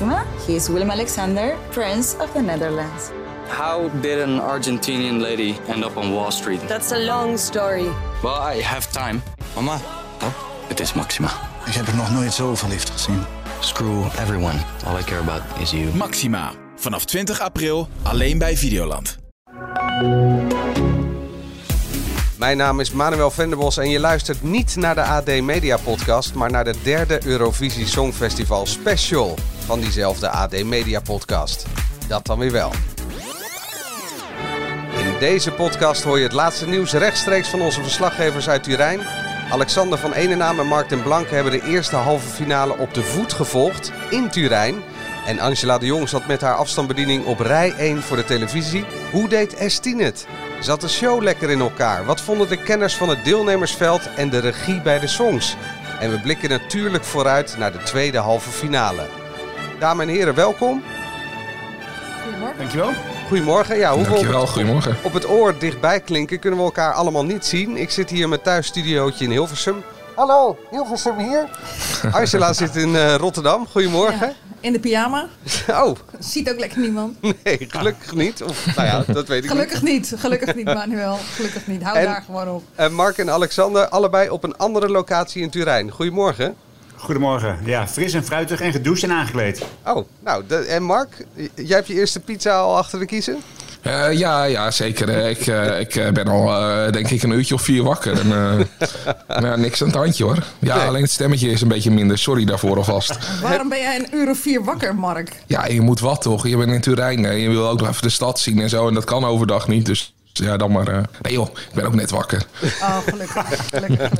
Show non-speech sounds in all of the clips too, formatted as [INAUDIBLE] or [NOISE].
Maxima. He is Willem Alexander, Prince of the Netherlands. How did an Argentinian lady end up on Wall Street? That's a long story. Well, I have time. Mama, Oh, het is Maxima. ik heb er nog nooit zo verliefd gezien. Screw everyone. All I care about is you. Maxima. Vanaf 20 april alleen bij Videoland. Mijn naam is Manuel Venderbos en je luistert niet naar de AD Media Podcast, maar naar de derde Eurovisie Songfestival Special van diezelfde AD Media Podcast. Dat dan weer wel. In deze podcast hoor je het laatste nieuws rechtstreeks van onze verslaggevers uit Turijn. Alexander van Enenaam en Mark den Blanke hebben de eerste halve finale op de voet gevolgd in Turijn. En Angela de Jong zat met haar afstandsbediening op rij 1 voor de televisie. Hoe deed S10 het? Zat de show lekker in elkaar? Wat vonden de kenners van het deelnemersveld en de regie bij de songs? En we blikken natuurlijk vooruit naar de tweede halve finale. Dames en heren, welkom. Dankjewel. Goedemorgen. Ja, hoeveel Dankjewel, goedemorgen. op het oor dichtbij klinken kunnen we elkaar allemaal niet zien. Ik zit hier in mijn thuisstudiootje in Hilversum. Hallo, Hilversum hier. [LAUGHS] Angela zit in eh, Rotterdam. Goedemorgen. In de pyjama. [LAUGHS] Oh, Ziet ook lekker niemand. [LAUGHS] nee, gelukkig niet. Of, nou ja, dat weet ik Gelukkig niet. Gelukkig niet, Manuel. Gelukkig niet. Hou En- daar gewoon op. niet. Eh, Mark en Alexander, allebei op een andere locatie in Turijn. Goedemorgen. Goedemorgen. Ja, fris en fruitig en gedoucht en aangekleed. Oh, nou, de- en Mark, jij hebt je eerste pizza al achter de kiezen? Eh, ja, ja, zeker. Eh, Ik, eh, ik ben al, eh, denk ik, een uurtje of vier wakker. En, eh, [LAUGHS] nou, niks aan het handje, hoor. Ja, Nee. alleen het stemmetje is een beetje minder. Sorry daarvoor alvast. Waarom ben jij een uur of vier wakker, Mark? Ja, je moet wat, toch? Je bent in Turijn. hè. Je wil ook nog even de stad zien en zo. En dat kan overdag niet, dus... Ja, dan maar. eh, Nee joh, ik ben ook net wakker. Oh, gelukkig. gelukkig, gelukkig.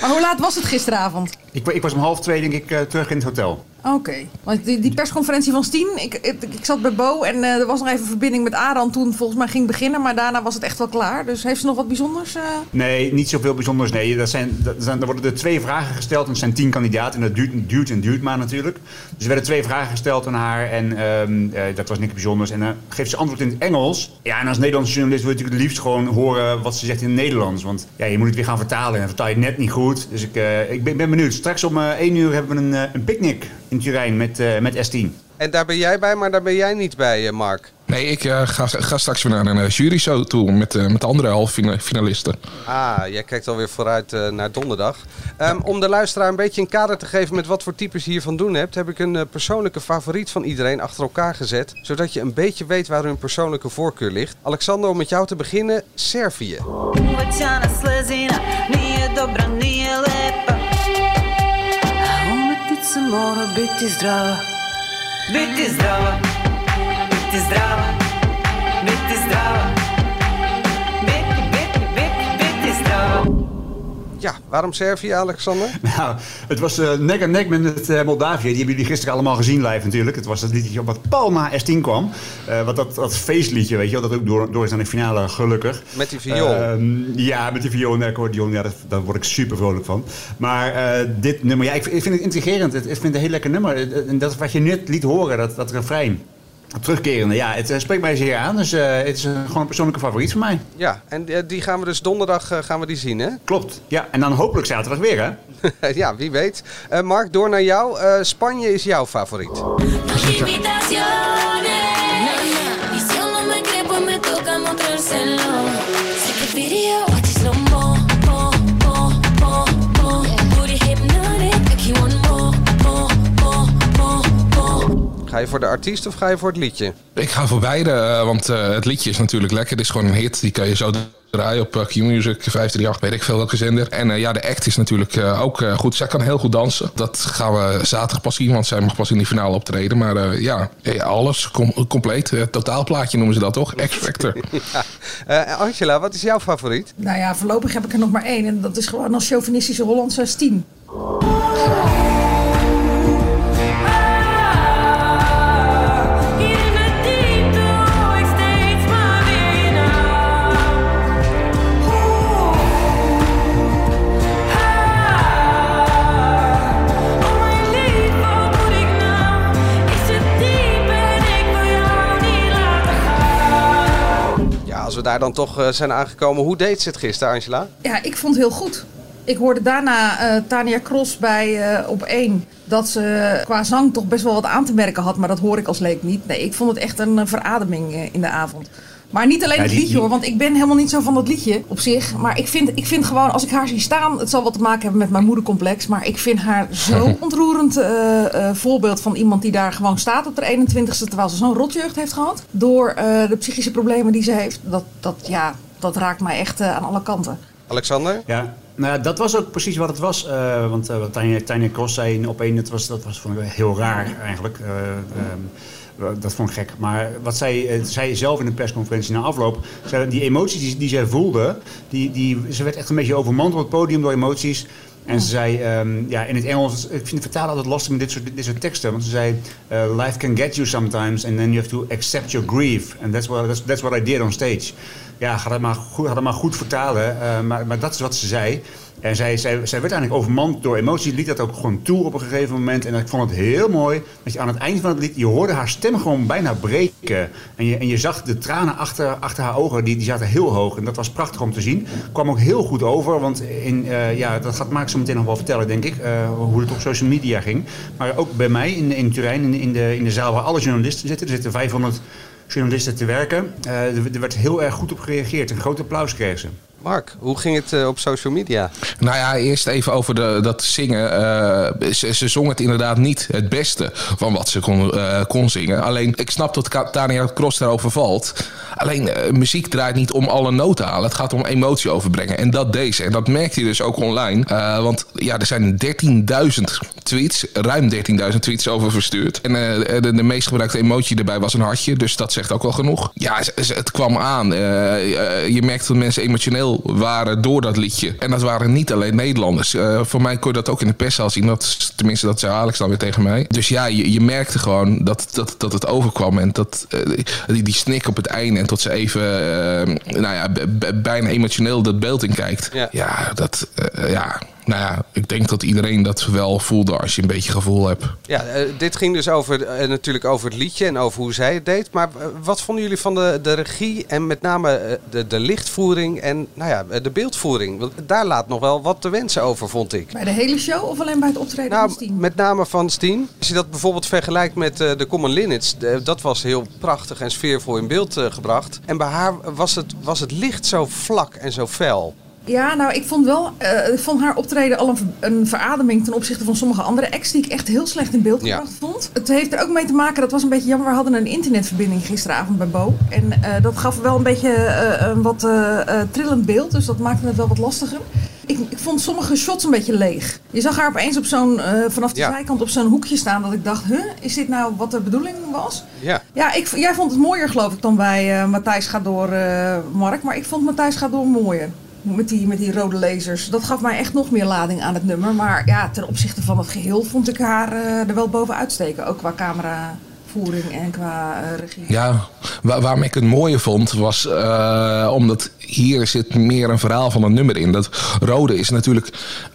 Maar hoe laat was het gisteravond? Ik, ik was om half twee denk ik eh, terug in het hotel. Oké. Want die, die persconferentie van Stien, ik, ik, zat bij Bo en eh, er was nog even verbinding met Aran toen volgens mij ging beginnen. Maar daarna was het echt wel klaar. Dus heeft ze nog wat bijzonders? eh? Nee, niet zoveel bijzonders. Nee, dat zijn, dat zijn, er worden er twee vragen gesteld. En er zijn tien kandidaten. En dat duurt, duurt en duurt maar natuurlijk. Dus er werden twee vragen gesteld aan haar. En ehm, eh, dat was niks bijzonders. En dan geeft ze antwoord in het Engels. Ja, en als Nederlandse journalist wil je natuurlijk het liefst gewoon horen wat ze zegt in het Nederlands. Want ja, je moet het weer gaan vertalen. En vertaal je het net niet goed. Dus ik, ik ben, ben benieuwd. Straks om één uur hebben we een, een picknick in Turijn met, eh, met S10. En daar ben jij bij, maar daar ben jij niet bij, eh, Mark. Nee, ik eh, ga, ga straks weer naar een uh, jury show toe met, eh, met de andere halve fina- finalisten. Ah, jij kijkt alweer vooruit eh, naar donderdag. Ehm, om de luisteraar een beetje een kader te geven met wat voor types je hiervan doen hebt, heb ik een eh, persoonlijke favoriet van iedereen achter elkaar gezet. Zodat je een beetje weet waar hun persoonlijke voorkeur ligt. Alexander, om met jou te beginnen, Servië. Umetnica mora biti zdrava Biti zdrava, biti zdrava, biti zdrava Ja, waarom Servië, Alexander? [LAUGHS] Nou, het was eh, nek aan nek met het, eh, Moldavië. Die hebben jullie gisteren allemaal gezien live natuurlijk. Het was dat liedje wat pal na S10 kwam. Eh, wat dat, dat feestliedje, weet je wel. Dat ook door, door is naar de finale, gelukkig. Met die viool. Ehm, ja, met die viool en de accordeon. Ja, dat, daar word ik super vrolijk van. Maar dit nummer, ja, ik, ik vind het intrigerend. Ik vind het een heel lekker nummer. En dat wat je net liet horen, dat, dat refrein. Terugkerende, ja, het eh, spreekt mij zeer aan. Dus eh, het is eh, gewoon een persoonlijke favoriet van mij. Ja, en die gaan we dus donderdag gaan we die zien, hè? Klopt. Ja, en dan hopelijk zaterdag weer, hè? [LAUGHS] ja, wie weet. Eh, Mark, door naar jou. Eh, Spanje is jouw favoriet. Ga je voor de artiest of ga je voor het liedje? Ik ga voor beide, eh, want eh, het liedje is natuurlijk lekker. Het is gewoon een hit, die kan je zo draaien op eh, Q-Music, 538, weet ik veel welke zender. En ja, de act is natuurlijk ook goed. Zij kan heel goed dansen. Dat gaan we zaterdag pas zien, want zij mag pas in die finale optreden. Maar ja, alles com compleet. totaalplaatje noemen ze dat toch? X-Factor. [LAUGHS] Angela, wat is jouw favoriet? Nou ja, voorlopig heb ik er nog maar één. En dat is gewoon als chauvinistische Hollandse 10. Daar dan toch eh, zijn aangekomen. Hoe deed ze het gisteren, Angela? Ja, ik vond het heel goed. Ik hoorde daarna eh, Tania Cross bij eh, op 1 dat ze qua zang toch best wel wat aan te merken had, maar dat hoor ik als leek niet. Nee, ik vond het echt een verademing in de avond. Maar niet alleen Ja, het liedje hoor, want ik ben helemaal niet zo van dat liedje op zich. Maar ik vind, ik vind gewoon, als ik haar zie staan, het zal wat te maken hebben met mijn moedercomplex. Maar ik vind haar zo [LAUGHS] ontroerend eh, eh, voorbeeld van iemand die daar gewoon staat op de 21ste. Terwijl ze zo'n rotjeugd heeft gehad. Door eh, de psychische problemen die ze heeft. Dat, dat, ja, dat raakt mij echt aan alle kanten. Alexander? Ja, nou ja, dat was ook precies wat het was. eh, want eh, wat Tanja, Tanja Cross zei in op één, dat was, dat was vond ik heel raar eigenlijk. Eh, ehm, dat vond ik gek. Maar wat zij eh, zei zelf in de persconferentie na afloop, zei, die emoties die, zij voelde, die, die, ze werd echt een beetje overmand op het podium door emoties. En ze zei, ehm, ja, in het Engels, ik vind het vertalen altijd lastig met dit soort, dit soort teksten. Want ze zei, eh, life can get you sometimes and then you have to accept your grief. And that's what, that's what I did on stage. Ja, ga dat maar goed, maar goed vertalen. eh, maar, maar dat is wat ze zei. En zij, zij, zij werd eigenlijk overmand door emoties. Liet dat ook gewoon toe op een gegeven moment. En ik vond het heel mooi dat je aan het eind van het lied... je hoorde haar stem gewoon bijna breken. En je, en je zag de tranen achter, achter haar ogen, die, die zaten heel hoog. En dat was prachtig om te zien. Kwam ook heel goed over. Want in, eh, ja, dat gaat Maak zo meteen nog wel vertellen, denk ik. eh, hoe het op social media ging. Maar ook bij mij in, in Turijn, in, de, in de zaal waar alle journalisten zitten. Er zitten 500 journalisten te werken. Eh, er, er werd heel erg goed op gereageerd. Een groot applaus kreeg ze. Mark, hoe ging het eh, op social media? Nou ja, eerst even over de, dat zingen. Eh, ze, ze zong het inderdaad niet het beste van wat ze kon, eh, kon zingen. Alleen, ik snap dat Tania Cross daarover valt. Alleen, muziek draait niet om alle noten te halen. Het gaat om emotie overbrengen. En dat deed ze. En dat merkte je dus ook online. Want ja, er zijn 13.000 tweets, ruim 13.000 tweets over verstuurd. En de, de meest gebruikte emotie erbij was een hartje. Dus dat zegt ook wel genoeg. Ja, het kwam aan. Je merkte dat mensen emotioneel waren door dat liedje. En dat waren niet alleen Nederlanders. Eh, voor mij kon je dat ook in de perszaal zien. Dat, tenminste, dat zei Alex dan weer tegen mij. Dus ja, je, je merkte gewoon dat, dat, dat het overkwam. En dat, eh, die, die snik op het einde. En tot ze even, eh, nou ja, bijna emotioneel dat beeld in kijkt. Ja. Ja, dat, ja. Nou ja, ik denk dat iedereen dat wel voelde als je een beetje gevoel hebt. Ja, eh, dit ging dus over, eh, natuurlijk over het liedje en over hoe zij het deed. Maar eh, wat vonden jullie van de, de regie en met name de, de lichtvoering en nou ja, de beeldvoering? Want daar laat nog wel wat te wensen over, vond ik. Bij de hele show of alleen bij het optreden Nou, van Steen? met name van Steen. Als je dat bijvoorbeeld vergelijkt met de Common Linnets, dat was heel prachtig en sfeervol in beeld gebracht. En bij haar was het, was het licht zo vlak en zo fel. Ja, nou, ik vond wel, eh, vond haar optreden al een, ver- een verademing ten opzichte van sommige andere acts die ik echt heel slecht in beeld Ja. gebracht vond. Het heeft er ook mee te maken, dat was een beetje jammer, we hadden een internetverbinding gisteravond bij Bo. En eh, dat gaf wel een beetje eh, een wat trillend beeld, dus dat maakte het wel wat lastiger. Ik, ik vond sommige shots een beetje leeg. Je zag haar opeens op zo'n, vanaf de Ja. zijkant op zo'n hoekje staan dat ik dacht, huh, is dit nou wat de bedoeling was? Ja. Ja, ik, jij vond het mooier geloof ik dan bij eh, Matthijs gaat door Mark, maar ik vond Matthijs gaat door mooier. Met die, met die rode lasers. Dat gaf mij echt nog meer lading aan het nummer. Maar ja, ten opzichte van het geheel vond ik haar eh, er wel bovenuit steken. Ook qua cameravoering en qua eh, regie. Ja, waar, waarom ik het mooie vond was eh, omdat hier zit meer een verhaal van een nummer in. Dat rode is natuurlijk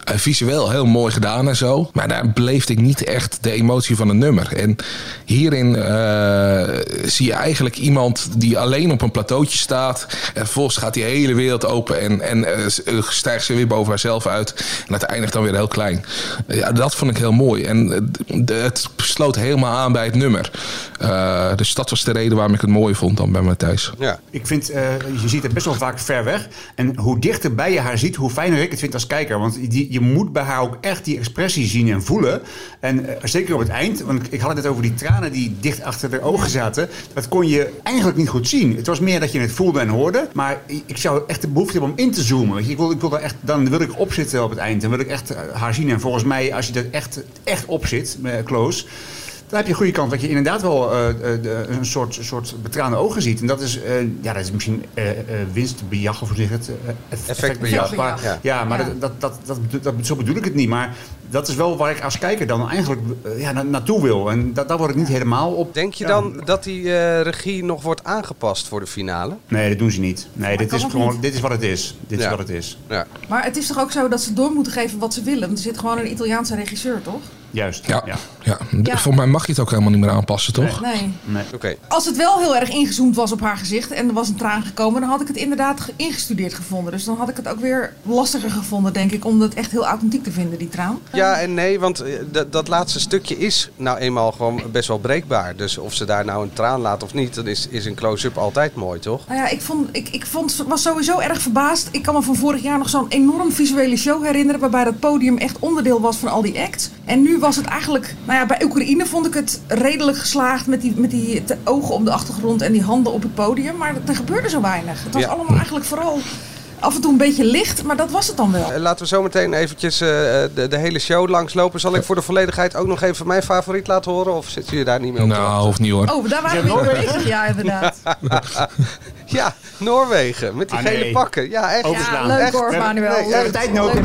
eh, visueel heel mooi gedaan en zo. Maar daar beleefde ik niet echt de emotie van een nummer. En hierin eh, zie je eigenlijk iemand die alleen op een plateautje staat. En vervolgens gaat die hele wereld open en, en eh, stijgt ze weer boven haarzelf uit. En het eindigt dan weer heel klein. ja, dat vond ik heel mooi. En de- het sloot helemaal aan bij het nummer. Eh, dus dat was de reden waarom ik het mooi vond dan bij Matthijs. Ja. Ik vind, eh, je ziet het best wel vaak ver weg. En hoe dichter bij je haar ziet, hoe fijner ik het vind als kijker. Want die, je moet bij haar ook echt die expressie zien en voelen. En eh, zeker op het eind, want ik- had het net over die tranen die dicht achter de ogen zaten. Dat kon je eigenlijk niet goed zien. Het was meer dat je het voelde en hoorde. Maar ik zou echt de behoefte hebben om in te zoomen. Je, ik wil, ik wil daar echt, dan wil ik opzitten op het eind. Dan wil ik echt eh, haar zien. En volgens mij, als je er echt, echt op zit, eh, close... Dan heb je een goede kans dat je inderdaad wel eh, eh, de- een soort, soort betraande ogen ziet. En dat is, eh, ja, dat is misschien eh, eh, winstbejag of hoe zeg het? Eff- Effectbejag, Maar, ja. ja. maar Ja. Dat, dat, dat, dat, zo bedoel ik het niet. Maar dat is wel waar ik als kijker dan eigenlijk ja, na- naartoe wil. En da- daar word ik niet helemaal op. Denk je ja. dan dat die eh, regie nog wordt aangepast voor de finale? Nee, dat doen ze niet. Nee, dit is gewoon, niet. dit is wat het is. Dit Ja. is wat het is. Ja. Maar het is toch ook zo dat ze door moeten geven wat ze willen? Want er zit gewoon een Italiaanse regisseur, toch? Juist. Ja, ja. ja. Ja. Volgens mij mag je het ook helemaal niet meer aanpassen, toch? Nee. Nee. Oké. Als het wel heel erg ingezoomd was op haar gezicht en er was een traan gekomen, dan had ik het inderdaad ge- ingestudeerd gevonden. Dus dan had ik het ook weer lastiger gevonden, denk ik, om het echt heel authentiek te vinden, die traan. Ja en nee, want eh, dat, dat laatste stukje is nou eenmaal gewoon best wel breekbaar. Dus of ze daar nou een traan laat of niet, dan is, is een close-up altijd mooi, toch? Nou ja, ik, vond, ik, ik vond, was sowieso erg verbaasd. Ik kan me van vorig jaar nog zo'n enorm visuele show herinneren. Waarbij dat podium echt onderdeel was van al die acts. En nu was het eigenlijk. Nou ja, bij Oekraïne vond ik het redelijk geslaagd. Met die, met die ogen op de achtergrond en die handen op het podium. Maar er gebeurde zo weinig. Het was Ja. allemaal eigenlijk vooral af en toe een beetje licht. Maar dat was het dan wel. Eh, Laten we zo meteen eventjes eh, de, de hele show langslopen. Zal ik voor de volledigheid ook nog even mijn favoriet laten horen? Of zitten jullie daar niet mee op Nou, hoeft niet hoor. Oh, daar waren we mee bezig. Ja, inderdaad. [LAUGHS] Ja, Noorwegen. Met die Ah, gele nee. pakken. Ja, echt. Ja, leuk Echt? hoor, Manuel. nee, Leuk. tijd nodig,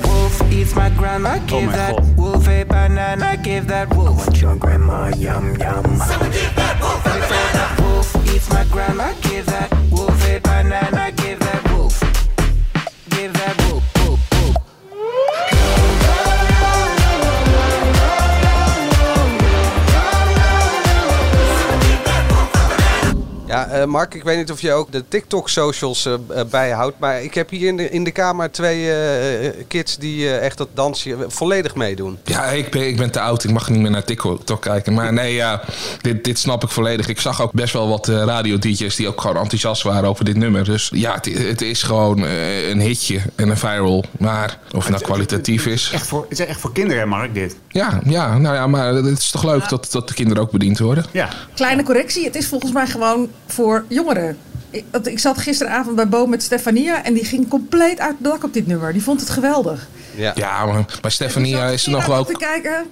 wolf eats my grandma, give my that God. wolf a banana, give that wolf. Want your grandma, yum yum. give that wolf. that wolf eats my grandma, give that wolf a banana, Eh, Mark, ik weet niet of je ook de TikTok-socials eh, eh, bijhoudt. Maar ik heb hier in de, in de kamer twee kids die eh, echt dat dansje volledig meedoen. Ja, ik ben, ik ben te oud. Ik mag niet meer naar TikTok kijken. Maar nee, ja, dit, dit snap ik volledig. Ik zag ook best wel wat radio-dj's die ook gewoon enthousiast waren over dit nummer. Dus ja, het, het is gewoon een hitje en een viral. Maar of het nou kwalitatief is... Echt voor, het is echt voor kinderen, Mark, dit. Ja, ja, nou ja, maar het is toch leuk dat, dat de kinderen ook bediend worden? Ja. Kleine correctie, het is volgens mij gewoon voor jongeren. Ik, ik zat gisteravond bij Bo met Stefania en die ging compleet uit het dak op dit nummer. Die vond het geweldig. Ja, Ja, maar bij Stefania is er nog wel wel te kijken.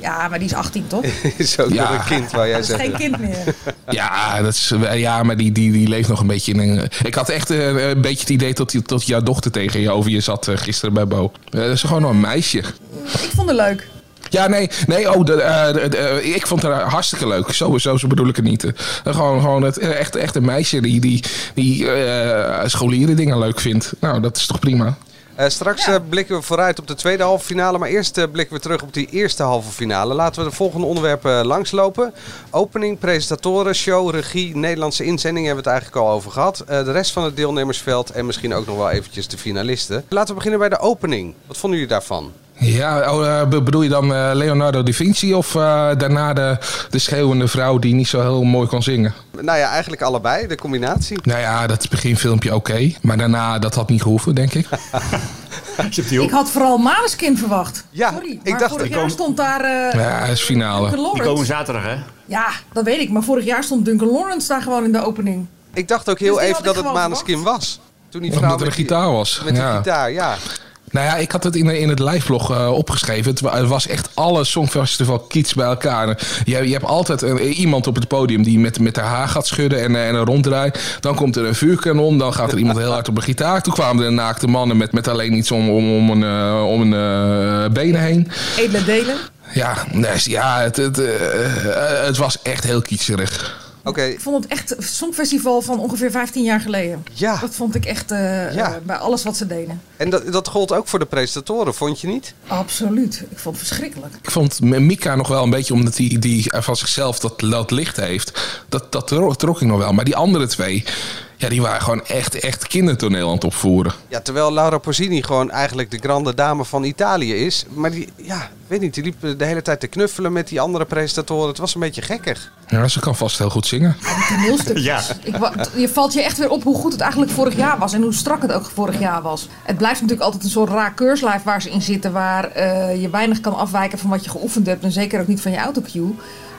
Ja, maar die is 18 toch? [LAUGHS] Is ook Ja. nog een kind waar jij zegt. geen kind meer. [LAUGHS] Ja, dat is, ja maar die, die, die leeft nog een beetje in een... Ik had echt eh, een beetje het idee dat, die- dat jouw dochter tegen je over je zat eh, gisteren bij Bo. Eh, dat is gewoon nog een meisje. Ik vond het leuk. Ja, nee, nee oh, de, eh, de- de- eh, ik vond haar hartstikke leuk. Sowieso, zo bedoel ik het niet. Eh, gewoon gewoon het, echt, echt een meisje die, die, die eh, scholieren dingen leuk vindt. Nou, dat is toch prima. Eh, straks blikken we vooruit op de tweede halve finale. Maar eerst blikken we terug op die eerste halve finale. Laten we de volgende onderwerpen langslopen. Opening, presentatoren, show, regie, Nederlandse inzending hebben we het eigenlijk al over gehad. Eh, de rest van het deelnemersveld en misschien ook nog wel eventjes de finalisten. Laten we beginnen bij de opening. Wat vonden jullie daarvan? Ja, oh, eh, be- bedoel je dan eh, Leonardo da Vinci of eh, daarna de, de schreeuwende vrouw die niet zo heel mooi kon zingen? Nou ja, eigenlijk allebei, de combinatie. Nou ja, dat beginfilmpje oké. Maar daarna, dat had niet gehoeven, denk ik. [LAUGHS] Ik had vooral Maneskin verwacht. Ja, Sorry, ik maar dacht- vorig jaar kom- stond daar eh Ja, is finale. Duncan Die komen zaterdag, hè? Ja, dat weet ik. Maar vorig jaar stond Duncan Lawrence daar gewoon in de opening. Ik dacht ook heel Dus die even dat het Maneskin was. Toen die Omdat vrouw er een gitaar was. Met die Ja. gitaar, ja. Nou ja, ik had het in, in het liveblog eh opgeschreven. Het, wa- het was echt alle Songfestival kiets bij elkaar. Je, je hebt altijd een- iemand op het podium die met, met haar haar gaat schudden en, eh, en ronddraait. Dan komt er een vuurkanon, dan gaat er iemand heel hard op een gitaar. Toen kwamen er naakte mannen met, met alleen iets om, om, om een, eh, om een eh, benen heen. Edele delen. Ja, nee, ja het, het, eh, eh, het was echt heel kietserig. Oké, Ik vond het echt een songfestival van ongeveer 15 jaar geleden. ja. Dat vond ik echt eh, Ja. eh, bij alles wat ze deden. En dat, dat gold ook voor de presentatoren, vond je niet? Absoluut. Ik vond het verschrikkelijk. Ik vond Mika nog wel een beetje, omdat hij die van zichzelf dat, dat licht heeft. Dat, dat tro- trok ik nog wel. Maar die andere twee, ja, die waren gewoon echt, echt kindertoneel aan het opvoeren. Ja, terwijl Laura Pausini gewoon eigenlijk de grande dame van Italië is. Maar die, ja, weet niet, die liep de hele tijd te knuffelen met die andere presentatoren. Het was een beetje gekkig. Ja, ze kan vast heel goed zingen. Ja. Ik, je valt je echt weer op hoe goed het eigenlijk vorig jaar was. En hoe strak het ook vorig jaar was. Het blijft natuurlijk altijd een soort raar keurslijf waar ze in zitten. Waar eh, je weinig kan afwijken van wat je geoefend hebt. En zeker ook niet van je autocue.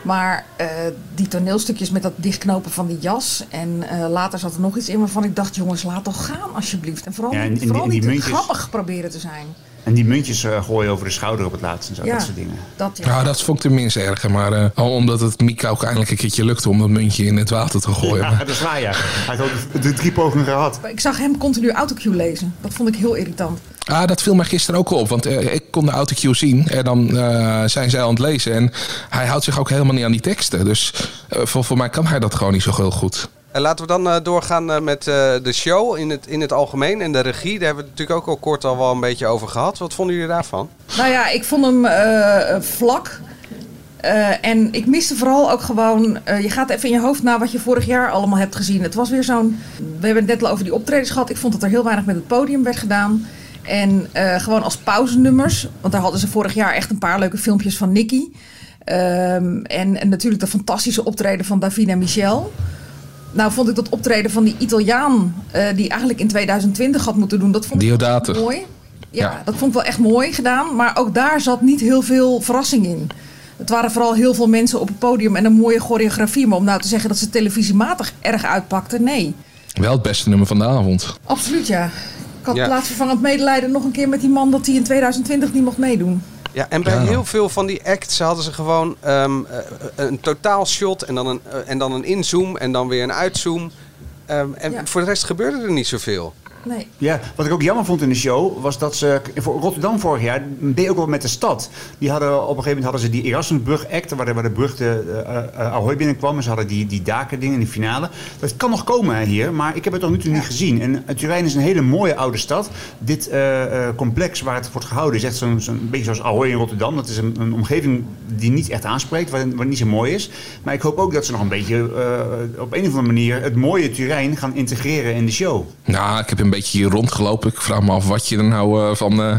Maar eh, die toneelstukjes met dat dichtknopen van die jas. En eh, later zat er nog iets in waarvan ik dacht... jongens, laat toch gaan alsjeblieft. En vooral Ja, en- niet, en vooral die niet muntjes. grappig proberen te zijn. En die muntjes eh, gooien over de schouder op het laatst en zo. Ja. Dat soort dingen. Dat, ja. Ja, dat vond ik tenminste erger. Maar eh, al omdat het Mika ook eindelijk een keertje lukte om dat muntje in het water te gooien. Ja, dat is waar, ja. Hij had ook de drie pogingen gehad. Ik zag hem continu autocue lezen. Dat vond ik heel irritant. Ah, dat viel mij gisteren ook op. Want eh, ik kon de autocue zien. En dan eh, zijn zij aan het lezen. En hij houdt zich ook helemaal niet aan die teksten. Dus eh, voor, voor mij kan hij dat gewoon niet zo heel goed. En laten we dan eh, doorgaan eh, met eh, de show in het, in het algemeen en de regie. Daar hebben we het natuurlijk ook al kort al wel een beetje over gehad. Wat vonden jullie daarvan? Nou ja, ik vond hem eh, vlak. Eh, en ik miste vooral ook gewoon... eh, je gaat even in je hoofd na wat je vorig jaar allemaal hebt gezien. Het was weer zo'n... We hebben het net al over die optredens gehad. Ik vond dat er heel weinig met het podium werd gedaan. En eh, gewoon als pauzenummers. Want daar hadden ze vorig jaar echt een paar leuke filmpjes van Nicky. Ehm, en, en natuurlijk de fantastische optreden van Davina Michel. Nou vond ik dat optreden van die Italiaan... eh, die eigenlijk in 2020 had moeten doen... Dat vond ik Diodate. mooi. Ja, dat vond ik wel echt mooi gedaan. Maar ook daar zat niet heel veel verrassing in. Het waren vooral heel veel mensen op het podium en een mooie choreografie. Maar om nou te zeggen dat ze televisiematig erg uitpakten, nee. Wel het beste nummer van de avond. Absoluut ja. Ik had Ja. plaatsvervangend medelijden nog een keer met die man dat hij in 2020 niet mocht meedoen. Ja, en bij Ja. heel veel van die acts hadden ze gewoon ehm, eh, een totaalshot en dan een, eh, en dan een inzoom en dan weer een uitzoom. Ehm, en Ja. voor de rest gebeurde er niet zoveel. Nee. Ja, wat ik ook jammer vond in de show was dat ze voor Rotterdam vorig jaar deed ook wel met de stad. Die hadden op een gegeven moment hadden ze die Erasmusbrug act waar de, waar de brug de eh, eh, Ahoy binnenkwam. En ze hadden die, die daken dingen in de finale. Dat kan nog komen hè, hier, maar ik heb het tot nu toe niet gezien. En Turijn is een hele mooie oude stad. Dit eh, eh, complex waar het wordt gehouden is echt zo'n beetje zoals Ahoy in Rotterdam. Dat is een, een omgeving die niet echt aanspreekt, waar, waar niet zo mooi is. Maar ik hoop ook dat ze nog een beetje eh, op een of andere manier het mooie Turijn gaan integreren in de show. Nou, ik heb een beetje hier rondgelopen. Ik vraag me af wat je er nou eh, van eh,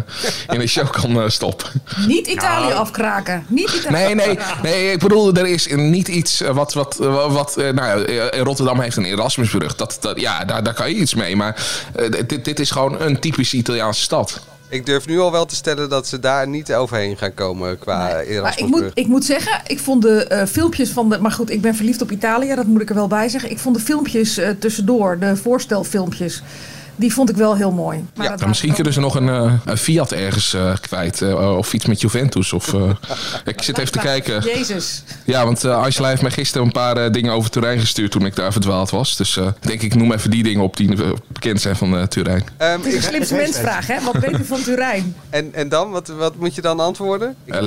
in de show kan eh, stoppen. Niet Italië Nou. afkraken. Niet Italië Nee, nee, nee, ik bedoel, er is niet iets wat, wat, wat eh, nou ja, Rotterdam heeft een Erasmusbrug. Dat, dat, ja, daar, daar kan je iets mee. Maar dit, dit is gewoon een typische Italiaanse stad. Ik durf nu al wel te stellen dat ze daar niet overheen gaan komen qua Nee. Maar ik Erasmusbrug. moet, ik moet zeggen, ik vond de filmpjes van de... Maar goed, ik ben verliefd op Italië, dat moet ik er wel bij zeggen. Ik vond de filmpjes eh, tussendoor, de voorstelfilmpjes... Die vond ik wel heel mooi. Maar Ja, misschien kunnen ze nog een, eh, een Fiat ergens eh, kwijt. eh, of iets met Juventus. Of, eh, [LAUGHS] ik zit even te kijken. Jezus. Ja, want eh, Angela heeft mij gisteren een paar dingen over Turijn gestuurd toen ik daar verdwaald was. Dus eh, denk ik, noem even die dingen op die bekend zijn van eh, Turijn. Ehm, Het is een slimste [LAUGHS] mensvraag, hè? Wat weet u van Turijn? en, en dan? Wat, wat moet je dan antwoorden? Uh,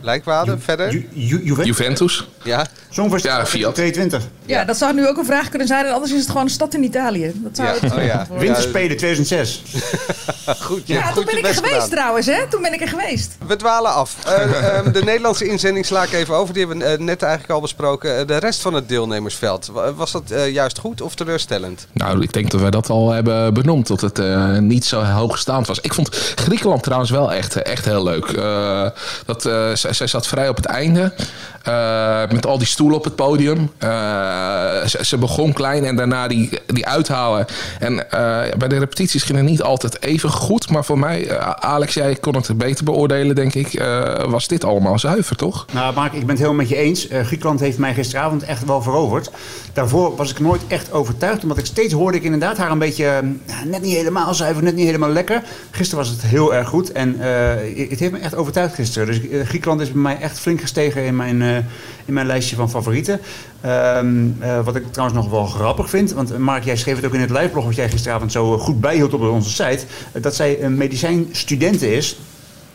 Lijkwade. Lijkwade, verder? Ju- Ju- Juventus? Juventus. Ja. Songfestival Ja, Fiat. 22. Ja, dat zou nu ook een vraag kunnen zijn. En anders is het gewoon een stad in Italië. Dat zou Ja, het oh ja. Winterspelen 2006. [LAUGHS] Goed, Ja, toen ben je ik er geweest gedaan. trouwens, hè? Toen ben ik er geweest. We dwalen af. Eh, [LAUGHS] ehm, de Nederlandse inzending sla ik even over. Die hebben we eh, net eigenlijk al besproken. Eh, de rest van het deelnemersveld. wa- Was dat eh, juist goed of teleurstellend? Nou, ik denk dat wij dat al hebben benoemd. Dat het eh, niet zo hoogstaand was. Ik vond Griekenland trouwens wel echt, echt heel leuk. Eh, dat, eh, zij, zat vrij op het einde. eh, met al die stoelen op het podium. Eh, ze, begon klein en daarna die, die uithalen. En eh, bij de repetities ging het niet altijd even goed. Maar voor mij, Alex, jij kon het beter beoordelen, denk ik. was dit allemaal zuiver, toch? Nou, Mark, ik ben het helemaal met je eens. Griekenland heeft mij gisteravond echt wel veroverd. Daarvoor was ik nooit echt overtuigd, omdat ik steeds hoorde ik inderdaad haar een beetje net niet helemaal zuiver, net niet helemaal lekker. Gisteren was het heel erg goed en het heeft me echt overtuigd gisteren. Dus eh, Is bij mij echt flink gestegen in mijn, eh, in mijn lijstje van favorieten. Ehm, eh, wat ik trouwens nog wel grappig vind, want Mark, jij schreef het ook in het liveblog wat jij gisteravond zo eh, goed bijhield op onze site, dat zij een medicijnstudente is.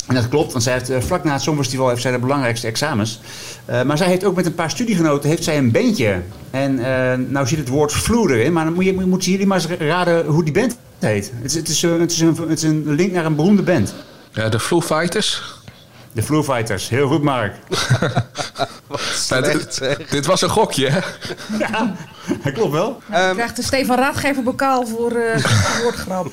En dat klopt, want zij heeft, vlak na het Songfestival heeft zij de belangrijkste examens. Maar zij heeft ook met een paar studiegenoten heeft zij een bandje. En eh, nou zit het woord vloer erin, maar dan moet moeten jullie maar eens raden hoe die band heet. Het is, het is, een, het is een link naar een beroemde band. Ja, de Foo Fighters. De Foo Fighters. Heel goed, Mark. [LAUGHS] Slecht, dit, was een gokje, hè? ja, dat klopt wel. Je krijgt de Stefan Raadgever bokaal voor eh, [LAUGHS] voor woordgrap.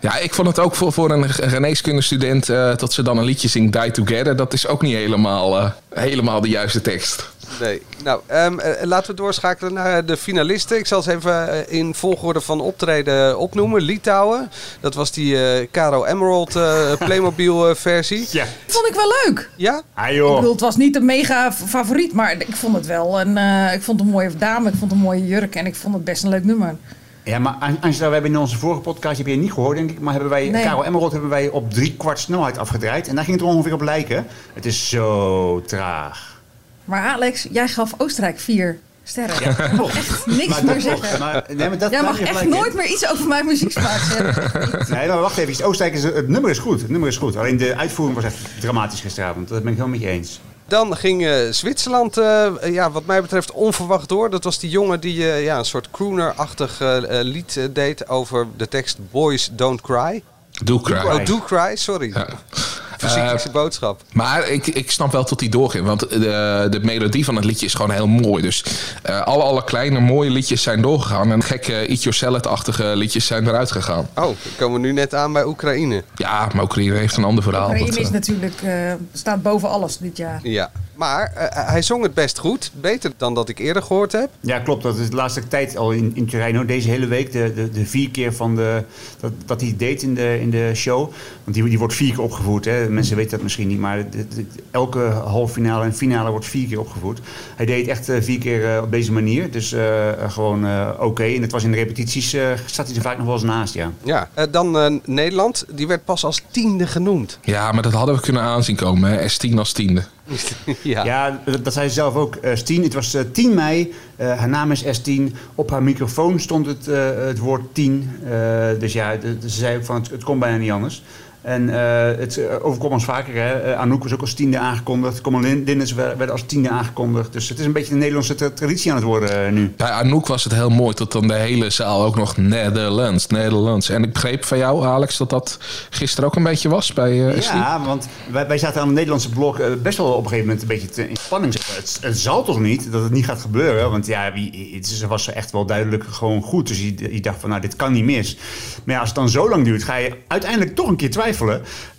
Ja, ik vond het ook voor, voor een geneeskundestudent eh dat ze dan een liedje zingt Die Together. Dat is ook niet helemaal, eh, helemaal de juiste tekst. Nee. Nou, ehm, eh, laten we doorschakelen naar de finalisten. Ik zal ze even eh, in volgorde van optreden opnoemen. Litouwen. Dat was die eh, Caro Emerald eh, [LAUGHS] Playmobil eh, versie. Ja. Vond ik wel leuk. Ja? Ah Ik joh. bedoel, het was niet een mega favoriet, maar ik vond het wel een, eh, ik vond het een mooie dame, ik vond het een mooie jurk en ik vond het best een leuk nummer. Ja, maar An- Angela, we hebben in onze vorige podcast, heb je niet gehoord denk ik, maar hebben wij, Nee. Karel Emerald hebben wij op drie kwart snelheid afgedraaid. En daar ging het er ongeveer op lijken. Het is zo traag. Maar Alex, jij gaf Oostenrijk vier sterren. Mag echt niks Maar meer dat zeggen. Maar, nee, maar dat, Jij mag echt in. nooit meer iets over mijn muzieksmaak zeggen. Nee, maar wacht even. Oostenrijk is, het nummer is goed. Het nummer is goed. Alleen de uitvoering was echt dramatisch gisteravond. Dat ben ik helemaal met je eens. Dan ging eh, Zwitserland, eh, ja, wat mij betreft, onverwacht door. Dat was die jongen die eh, ja, een soort crooner-achtig lied deed over de tekst Boys Don't Cry. Do Cry. Oh, Do Cry, sorry. Fysiekelijke boodschap. Maar ik, ik snap wel tot die doorging. Want de, de melodie van het liedje is gewoon heel mooi. Dus eh, alle, alle kleine mooie liedjes zijn doorgegaan. En gekke Eat Your Salad-achtige liedjes zijn eruit gegaan. Oh, we komen nu net aan bij Oekraïne. Ja, maar Oekraïne heeft een ander verhaal. Oekraïne is eh, natuurlijk, eh, staat boven alles dit jaar. Ja, maar eh, hij zong het best goed. Beter dan dat ik eerder gehoord heb. Ja, klopt. Dat is de laatste tijd al in, in Turijn. hoor. Deze hele week, de, de, de vier keer van de, dat, dat hij deed in de, in de show. Want die, die wordt vier keer opgevoerd. Hè. Mensen weten dat misschien niet, maar de- de- elke halve finale en finale wordt vier keer opgevoerd. Hij deed echt eh, vier keer eh, op deze manier. Dus eh, eh, gewoon eh, oké. En het was in de repetities, eh zat hij er vaak nog wel eens naast, ja. Ja, eh, dan eh, Nederland. Die werd pas als tiende genoemd. ja, maar dat hadden we kunnen aanzien komen. Hè? S10 als tiende. [LAUGHS] ja. Ja, dat, zei ze zelf ook. eh Stien, het was eh, 10 mei. eh, haar naam is S10. Op haar microfoon stond het, eh, het woord 10. Eh, dus ja, ze zei ook van het, kon bijna niet anders. En eh, het eh, overkomt ons vaker. Hè? Eh, Anouk was ook als tiende aangekondigd. Common Dinners werden als tiende aangekondigd. Dus het is een beetje een Nederlandse tra- traditie aan het worden nu. Bij Anouk was het heel mooi tot dan de hele zaal ook nog Nederlands, Nederlands. En ik begreep van jou, Alex, dat dat gisteren ook een beetje was bij S10. Ja, want wij, wij zaten aan het Nederlandse blok best wel op een gegeven moment een beetje te- in spanning. Het, het zal toch niet dat het niet gaat gebeuren? Want ja, wie, het is- was echt wel duidelijk gewoon goed. Dus je, je dacht van, nou, dit kan niet mis. Maar ja, als het dan zo lang duurt, ga je uiteindelijk toch een keer twijfelen.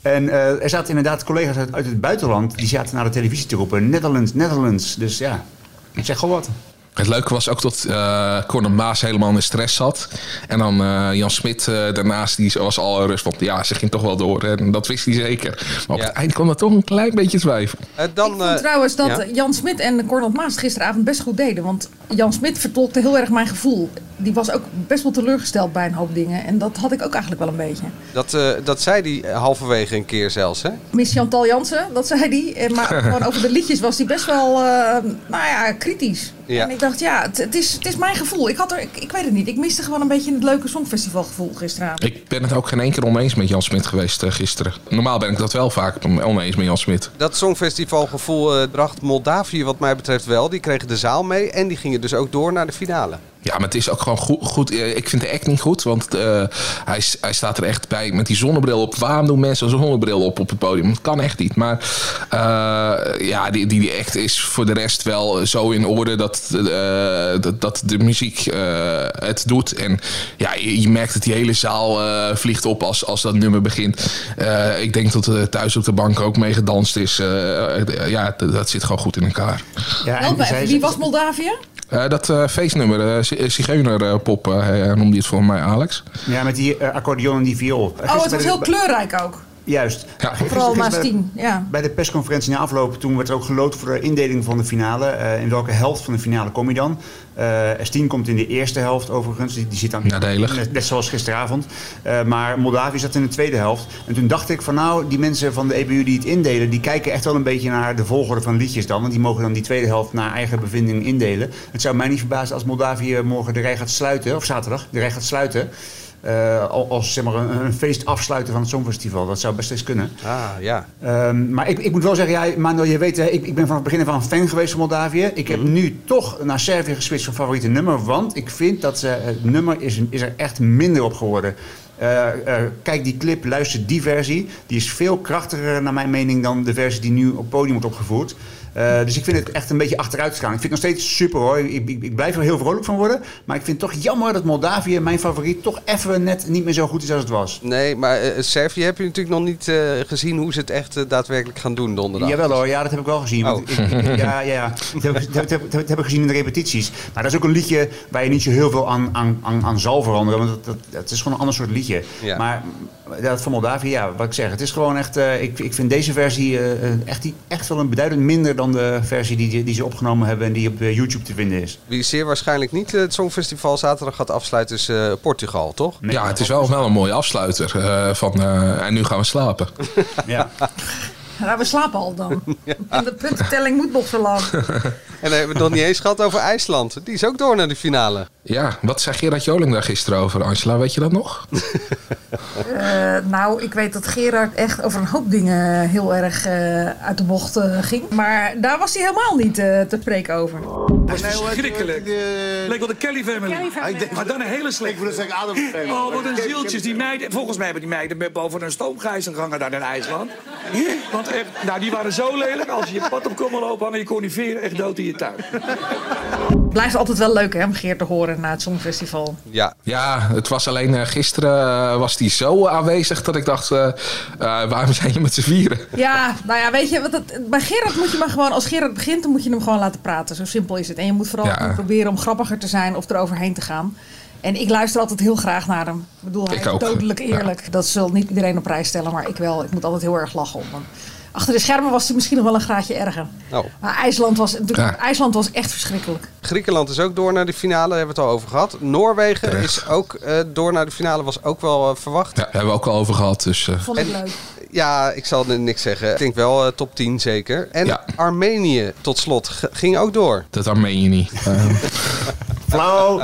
En eh, er zaten inderdaad collega's uit, uit het buitenland, die zaten naar de televisie te roepen, Netherlands, Netherlands. Dus ja, ik zeg gewoon wat. Het leuke was ook dat eh Conor Maas helemaal in stress zat. En dan eh, Jan Smit eh, daarnaast, die was al rust. Want ja, ze ging toch wel door. En dat wist hij zeker. Maar op Ja. het eind kwam er toch een klein beetje twijfel. Dan, Ik vond trouwens dat ja. Jan Smit en Cornel Maas gisteravond best goed deden. Want Jan Smit vertolkte heel erg mijn gevoel. Die was ook best wel teleurgesteld bij een hoop dingen. En dat had ik ook eigenlijk wel een beetje. Dat, eh, dat zei hij halverwege een keer zelfs, hè? Miss Chantal Jansen, dat zei hij. En Maar [LAUGHS] gewoon over de liedjes was hij best wel, eh, nou ja, kritisch. Ja. En ik dacht, ja, het, het, is, het is mijn gevoel. Ik, had er, ik, ik weet het niet. Ik miste gewoon een beetje het leuke songfestivalgevoel gisteravond. Ik ben het ook geen één keer oneens met Jan Smit geweest eh, gisteren. Normaal ben ik dat wel vaak oneens met Jan Smit. Dat Songfestivalgevoel eh, bracht Moldavië wat mij betreft wel. Die kregen de zaal mee en die gingen dus ook door naar de finale. Ja, maar het is ook gewoon goed. goed. Eh, Ik vind de act niet goed, want eh, hij, hij staat er echt bij met die zonnebril op. Waarom doen mensen een zonnebril op op het podium? Dat kan echt niet. Maar eh, ja, die, die, die act is voor de rest wel zo in orde dat, eh, dat, dat de muziek eh, het doet. En ja, je, je merkt dat die hele zaal eh, vliegt op als, als dat nummer begint. Eh, ik denk dat er thuis op de bank ook mee gedanst is. Ja, dat, dat zit gewoon goed in elkaar. Ja, Help me zij- even, wie was Moldavië? Eh, dat eh, feestnummer, eh, Z- Zigeunerpop, eh, noemde je het volgens mij, Alex. Ja, met die eh, accordeon en die viool. Oh, het was heel kleurrijk ook. Juist. Ja. Vooral bij- 10, ja. Bij de persconferentie na afloop, toen werd er ook geloot voor de indeling van de finale. Eh, in welke helft van de finale kom je dan? Eh S10 komt in de eerste helft overigens. Die, die zit dan Nadelig. Net, net zoals gisteravond. Eh, maar Moldavië zat in de tweede helft. En toen dacht ik van nou, die mensen van de EBU die het indelen... die kijken echt wel een beetje naar de volgorde van liedjes dan. Want die mogen dan die tweede helft naar eigen bevinding indelen. Het zou mij niet verbazen als Moldavië morgen de rij gaat sluiten... of zaterdag de rij gaat sluiten... eh, al- als zeg maar, een, een feest afsluiten van het Songfestival. Dat zou best eens kunnen. Ah, ja. Ehm, maar ik, ik moet wel zeggen, ja, Manuel, je weet, ik, ik ben van het begin af aan fan geweest van Moldavië. Ik heb nu toch naar Servië geswitcht van favoriete nummer. Want ik vind dat ze, het nummer is, is er echt minder op geworden. Eh, eh, kijk die clip, luister die versie. Die is veel krachtiger naar mijn mening dan de versie die nu op het podium wordt opgevoerd. Eh, dus ik vind het echt een beetje achteruit gaan. Ik vind het nog steeds super hoor. Ik, ik, ik blijf er heel vrolijk van worden. Maar ik vind het toch jammer dat Moldavië, mijn favoriet, toch even net niet meer zo goed is als het was. Nee, maar eh, Servië heb je natuurlijk nog niet eh, gezien hoe ze het echt eh, daadwerkelijk gaan doen donderdag. Jawel hoor, ja, dat heb ik wel gezien. Oh. ik, ja, ja, ja. Dat heb, ik- dat, heb, dat heb ik gezien in de repetities. Maar dat is ook een liedje waar je niet zo heel veel aan, aan, aan, aan zal veranderen. Want dat, is gewoon een ander soort liedje. Ja. Maar dat van Moldavië, ja, wat ik zeg. Het is gewoon echt... eh, ik, ik vind deze versie eh, eh, echt, die- echt wel een beduidend minder dan de versie die, die ze opgenomen hebben... en die op YouTube te vinden is. Wie zeer waarschijnlijk niet het Songfestival zaterdag gaat afsluiten is eh, Portugal, toch? Nee, ja, het is wel, wel een mooie afsluiter. eh, van, eh, en nu gaan we slapen. Ja. [LAUGHS] [LAUGHS] We slapen al dan. [LAUGHS] En de puntentelling moet nog zo lang. [LAUGHS] En dan hebben we het nog niet eens gehad over IJsland. Die is ook door naar de finale. Ja, wat zei Gerard Joling daar gisteren over, Angela? Weet je dat nog? [LAUGHS] Eh, nou, ik weet dat Gerard echt over een hoop dingen heel erg eh, uit de bocht eh, ging. Maar daar was hij helemaal niet eh, te spreken over. Verschrikkelijk. Leek wel de Kelly family. Kelly family. Maar dan een hele slechte. Ik wil zeggen Adam family. Oh, wat een zieltjes. Die meiden, volgens mij hebben die meiden met boven een stoomgijzer gehangen daar in IJsland. Want echt, nou, die waren zo lelijk. Als je je pad op kon lopen, hangen je coniferen echt dood in je tuin. Blijft altijd wel leuk hè, om Geert te horen na het Songfestival. Ja. Ja, het was alleen eh, gisteren eh, was die zo aanwezig dat ik dacht, eh, waarom zijn je met z'n vieren? Ja, nou ja, weet je, wat het, bij Gerard moet je maar gewoon, als Gerard begint, dan moet je hem gewoon laten praten. Zo simpel is het. En je moet vooral Ja. niet proberen om grappiger te zijn of eroverheen te gaan. En ik luister altijd heel graag naar hem. Ik bedoel, hij Ik is ook. dodelijk eerlijk. Dat zal niet iedereen op prijs stellen, maar ik wel. Ik moet altijd heel erg lachen om hem. Achter de schermen was hij misschien nog wel een graadje erger. Oh. Maar IJsland was, Ja. IJsland was echt verschrikkelijk. Griekenland is ook door naar de finale, daar hebben we het al over gehad. Noorwegen is ook eh, door naar de finale, was ook wel eh, verwacht. Ja, hebben we ook al over gehad. Dus, eh, Vond ik En- leuk. Ja, ik zal er niks zeggen. Ik denk wel top 10 zeker. En Armenië tot slot ging ook door. dat dan meen je niet. [LAUGHS] Flauw.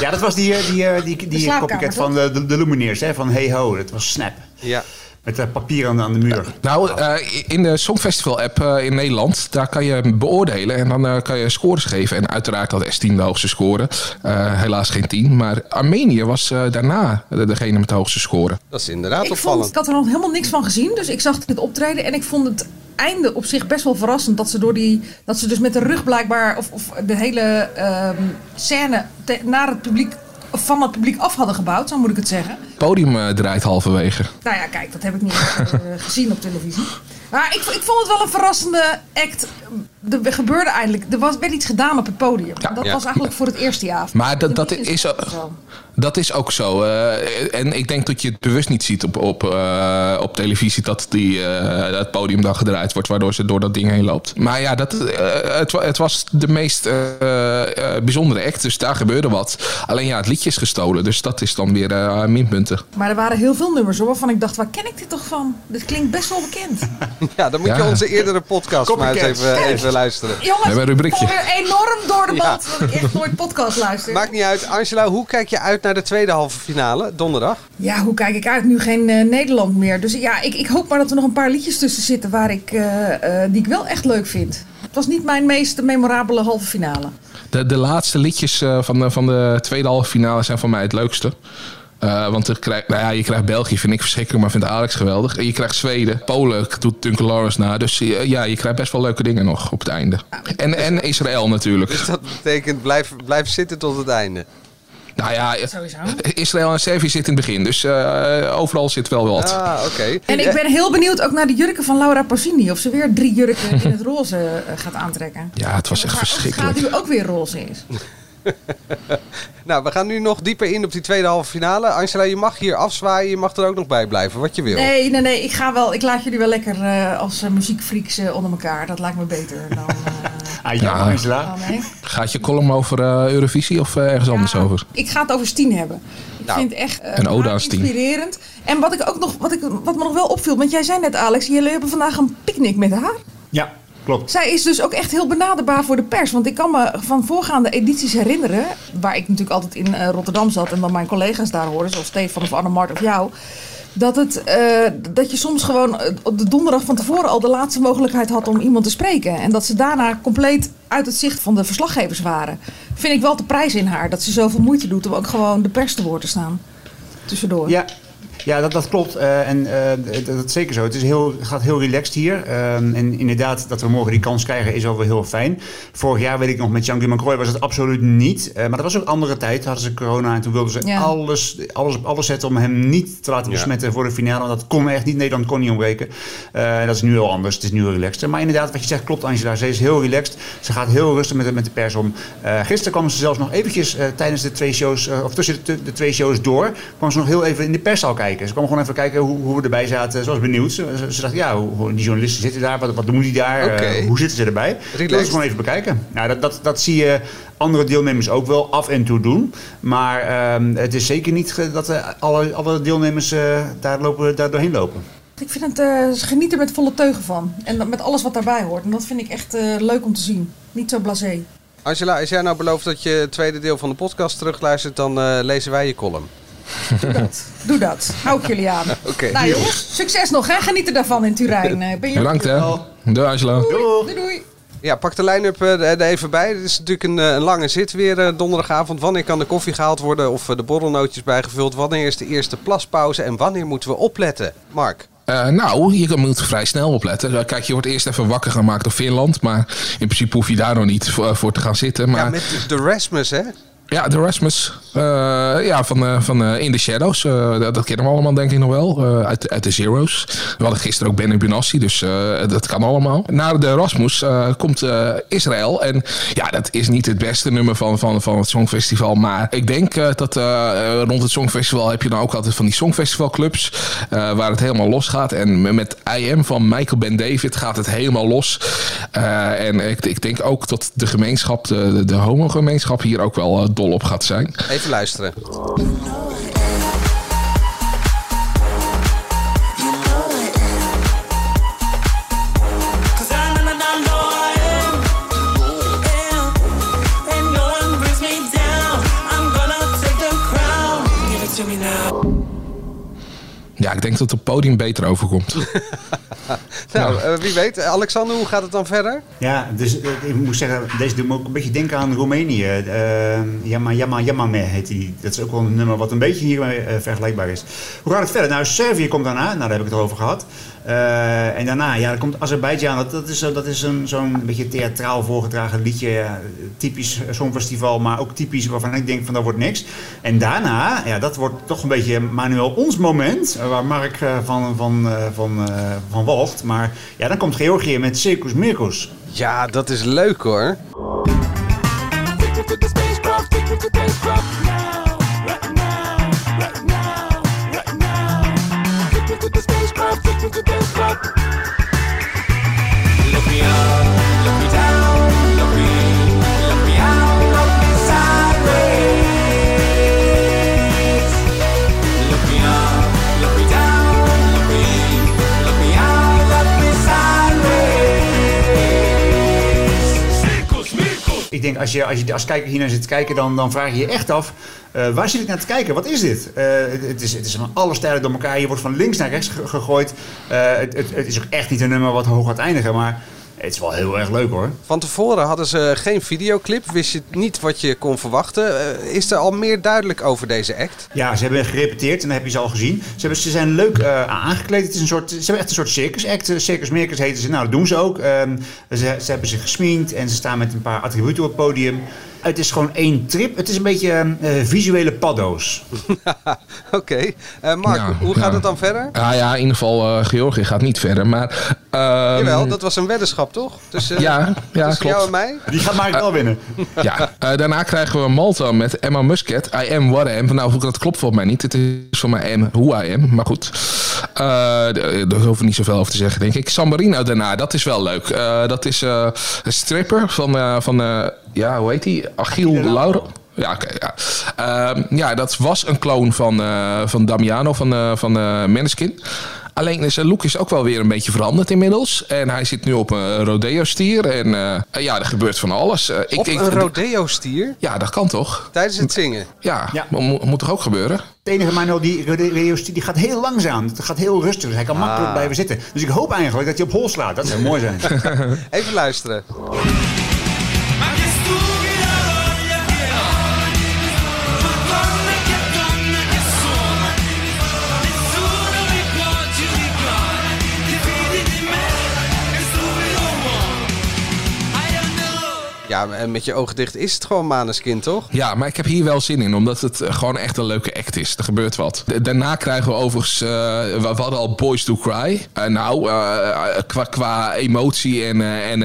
Ja, dat was die, die, eh, die, die, copycat toch? van de, de, de Lumineers, hè, van Hey Ho. Dat was Snap. Ja. Met eh, papier aan, de- aan de muur. Nou, eh, in de Songfestival-app eh, in Nederland, daar kan je beoordelen en dan eh, kan je scores geven. En uiteraard had S10 de hoogste score. Eh, helaas geen 10. Maar Armenië was eh, daarna de- degene met de hoogste score. Dat is inderdaad Ik, opvallend. vond, ik had er nog helemaal niks van gezien, dus ik zag dit optreden en ik vond het einde op zich best wel verrassend. Dat ze, door die, dat ze dus met de rug blijkbaar, of, of de hele ehm, scène te- naar het publiek, van het publiek af hadden gebouwd, zo moet ik het zeggen. Het podium eh, draait halverwege. Nou ja, kijk, dat heb ik niet eh, [LAUGHS] gezien op televisie. Maar ik, ik vond het wel een verrassende act. Er gebeurde eigenlijk, er was, werd iets gedaan op het podium. dat Ja. was eigenlijk voor het eerste jaar. Maar dat, dat, is, dat is ook zo. eh, en ik denk dat je het bewust niet ziet op, op, eh, op televisie dat die, eh, het podium dan gedraaid wordt, waardoor ze door dat ding heen loopt. Maar ja, dat, eh, het, het was de meest eh, eh, bijzondere act, dus daar gebeurde wat. Alleen ja, het liedje is gestolen, dus dat is dan weer eh, minpunten. Maar er waren heel veel nummers hoor, waarvan ik dacht, waar ken ik dit toch van? Dit klinkt best wel bekend. [LAUGHS] Ja, dan moet je Ja. onze eerdere podcast maar eens even, even luisteren. Jongens, hebben een ik rubriekje. enorm door de Ja. band dat ik echt nooit podcast luister. Maakt niet uit. Angela, hoe kijk je uit naar de tweede halve finale, donderdag? Ja, hoe kijk ik uit? Nu geen eh, Nederland meer. Dus ja, ik, ik hoop maar dat er nog een paar liedjes tussen zitten waar ik, eh, eh, die ik wel echt leuk vind. Het was niet mijn meest memorabele halve finale. De, de laatste liedjes eh, van, de, van de tweede halve finale zijn voor mij het leukste. Eh, want er krijg, nou ja, je krijgt België, vind ik verschrikkelijk, maar vindt Alex geweldig. En je krijgt Zweden, Polen doet Duncan Lawrence na. Dus ja, je krijgt best wel leuke dingen nog op het einde. En, en Israël natuurlijk. Dus dat betekent blijf, blijf zitten tot het einde. Nou ja, Sowieso. Israël en Servië zitten in het begin. Dus eh, overal zit wel wat. Ah, oké. En ik ben heel benieuwd ook naar de jurken van Laura Pausini. Of ze weer drie jurken in het roze eh, gaat aantrekken. Ja, het was echt Of het verschrikkelijk. gaat nu ook weer roze is. [LAUGHS] Nou, we gaan nu nog dieper in op die tweede halve finale. Angela, je mag hier afzwaaien. Je mag er ook nog bij blijven, wat je wil. Nee, nee, nee. Ik, ga wel, ik laat jullie wel lekker eh, als uh, muziekfreaks onder elkaar. Dat lijkt me beter dan... Ah, ja, nee. Gaat je column over eh, Eurovisie of eh, ergens anders over? Ik ga het over Stien hebben. Ik Nou, vind het echt eh, een ode inspirerend. En wat, ik ook nog, wat, ik, wat me nog wel opviel, want jij zei net Alex, jullie hebben vandaag een picknick met haar. Ja, klopt. Zij is dus ook echt heel benaderbaar voor de pers. Want ik kan me van voorgaande edities herinneren, waar ik natuurlijk altijd in eh, Rotterdam zat en dan mijn collega's daar hoorden, zoals Stefan of Annemart of jou. Dat, het, eh, dat je soms gewoon eh, op de donderdag van tevoren al de laatste mogelijkheid had om iemand te spreken. En dat ze daarna compleet uit het zicht van de verslaggevers waren. Vind ik wel de prijs in haar. Dat ze zoveel moeite doet om ook gewoon de pers te woord te staan. Tussendoor. Ja, ja dat, dat klopt. Eh, en eh, dat, dat is zeker zo. Het is heel, gaat heel relaxed hier. Ehm, en inderdaad, dat we morgen die kans krijgen is alweer heel fijn. Vorig jaar, weet ik nog, met Jean-Guy Macroy was het absoluut niet. Eh, maar dat was ook een andere tijd. Hadden ze corona en toen wilden ze Ja. alles, alles op alles zetten om hem niet te laten Ja. besmetten voor de finale. Want dat kon echt niet. Nederland kon niet ontbreken. Eh, dat is nu al anders. Het is nu heel relaxed. Maar inderdaad, wat je zegt klopt, Angela. Ze is heel relaxed. Ze gaat heel rustig met de, met de pers om. Eh, gisteren kwam ze zelfs nog eventjes eh, tijdens de twee shows, eh, of tussen de, de twee shows door, kwam ze nog heel even in de perszaal kijken. Ze kwam gewoon even kijken hoe, hoe we erbij zaten. Ze was benieuwd. Ze, ze, ze dacht, ja, hoe, die journalisten zitten daar. Wat, wat doen die daar? Eh, hoe zitten ze erbij? Dat is gewoon even bekijken. Nou, dat, dat, dat zie je andere deelnemers ook wel af en toe doen. Maar ehm, het is zeker niet dat eh, alle, alle deelnemers eh, daar, lopen, daar doorheen lopen. Ik vind het, eh, ze genieten er met volle teugen van. En met alles wat daarbij hoort. En dat vind ik echt eh, leuk om te zien. Niet zo blasé. Angela, als jij nou belooft dat je het tweede deel van de podcast terugluistert, dan eh, lezen wij je column. Doe dat. Hou ik jullie aan. [LAUGHS] Oké. Nou jongens, succes nog hè. Geniet ervan in Turijn. [LAUGHS] Eh, ben je Bedankt hè. Doei Angela. Doei, doei. Ja, pak de line-up eh, er even bij. Het is natuurlijk een, eh, een lange zit weer donderdagavond. Wanneer kan de koffie gehaald worden of de borrelnootjes bijgevuld? Wanneer is de eerste plaspauze en wanneer moeten we opletten? Mark? Eh, nou, je moet vrij snel opletten. Kijk, je wordt eerst even wakker gemaakt door Finland. Maar in principe hoef je daar nog niet voor, voor te gaan zitten. Maar Ja, met de Rasmus, hè? Ja, de Rasmus. Eh, ja, van, eh, van eh, In the Shadows. Dat, dat kennen we allemaal denk ik nog wel. uit, uit de Zero's. We hadden gisteren ook Ben Benassi, dus dat kan allemaal. Na de Rasmus komt Israël. En ja, dat is niet het beste nummer van, van, van het Songfestival. Maar ik denk dat rond het Songfestival heb je dan ook altijd van die Songfestivalclubs. waar het helemaal los gaat. En met IM van Michael Ben David gaat het helemaal los. En ik, ik denk ook dat de gemeenschap, de, de, homogemeenschap hier ook wel dol op gaat zijn. Even luisteren. Ja, ik denk dat het podium beter overkomt. [LAUGHS] Nou, eh, wie weet. Alexander, hoe gaat het dan verder? Ja, dus eh, ik moet zeggen, deze doet me ook een beetje denken aan Roemenië. Eh Yama Yama Yamame heet die. Dat is ook wel een nummer wat een beetje hiermee eh, vergelijkbaar is. Hoe gaat het verder? Nou, Servië komt daarna. Nou, daar heb ik het over gehad. Eh, en daarna, ja, dan komt Azerbeidzjan. Dat, dat is, zo- dat is een, zo'n beetje theatraal voorgedragen liedje. ja, typisch songfestival, maar ook typisch waarvan ik denk van dat wordt niks. En daarna, ja, dat wordt toch een beetje Manuel ons moment. eh, Waar Mark eh, van, van, eh, van, eh, van walgt. Maar ja, dan komt Georgië met Circus Mircus. Ja, dat is leuk hoor. Als je als, je als kijker hier naar zit te kijken, dan, dan vraag je je echt af... eh, waar zit ik naar te kijken? Wat is dit? Eh, het, is, het is van alle stijlen door elkaar. Je wordt van links naar rechts ge- gegooid. Eh, het, het, het is ook echt niet een nummer wat hoog gaat eindigen. Maar het is wel heel erg leuk hoor. Van tevoren hadden ze geen videoclip. Wist je niet wat je kon verwachten. Eh, is er al meer duidelijk over deze act? Ja, ze hebben gerepeteerd en dat heb je ze al gezien. Ze, hebben, ze zijn leuk eh, aangekleed. Het is een soort, ze hebben echt een soort circus act. Eh, Circus Mircus heten ze. Nou, dat doen ze ook. Ehm, ze, ze hebben zich gesminkt en ze staan met een paar attributen op het podium. Het is gewoon één trip. Het is een beetje eh, visuele paddo's. [LAUGHS] Oké. Eh, Mark, Ja, hoe gaat het dan verder? Ja, ja, in ieder geval, eh, Georgië gaat niet verder. Maar, ehm, Jawel, dat was een weddenschap toch? Tussen, Ja, ja, tussen klopt. jou en mij? Die gaat Mark wel winnen. [LAUGHS] Ja, eh, daarna krijgen we Malta met Emma Muscat. I am what I am. Nou, dat klopt volgens mij niet. Het is voor mij am who I am. Maar goed. Eh, daar hoeven we niet zoveel over te zeggen, denk ik. San Marino daarna, dat is wel leuk. Eh, dat is eh, een stripper van, eh, van eh, ja, hoe heet die? Achille Lauro. Ja, oké. ja. Ehm, ja, dat was een kloon van, eh, van Damiano van, eh van eh Maneskin. Alleen zijn look is ook wel weer een beetje veranderd inmiddels. En hij zit nu op een rodeo-stier. En eh, ja, er gebeurt van alles. Ik, Op ik- een rodeo-stier? Ja, dat kan toch? Tijdens het zingen? Ja, Ja. mo- moet toch ook gebeuren? Het enige Manuel, die radio's, die gaat heel langzaam. Het gaat heel rustig. Dus hij kan makkelijk blijven zitten. Dus ik hoop eigenlijk dat hij op hol slaat. Dat zou mooi zijn. [LAUGHS] Even luisteren. Ja, en met je ogen dicht is het gewoon Maneskin, toch? Ja, maar ik heb hier wel zin in, omdat het eh, gewoon echt een leuke act is. Er gebeurt wat. Da- Daarna krijgen we overigens, eh, we, hadden al Boys to Cry. Eh, nou, qua, qua emotie en, en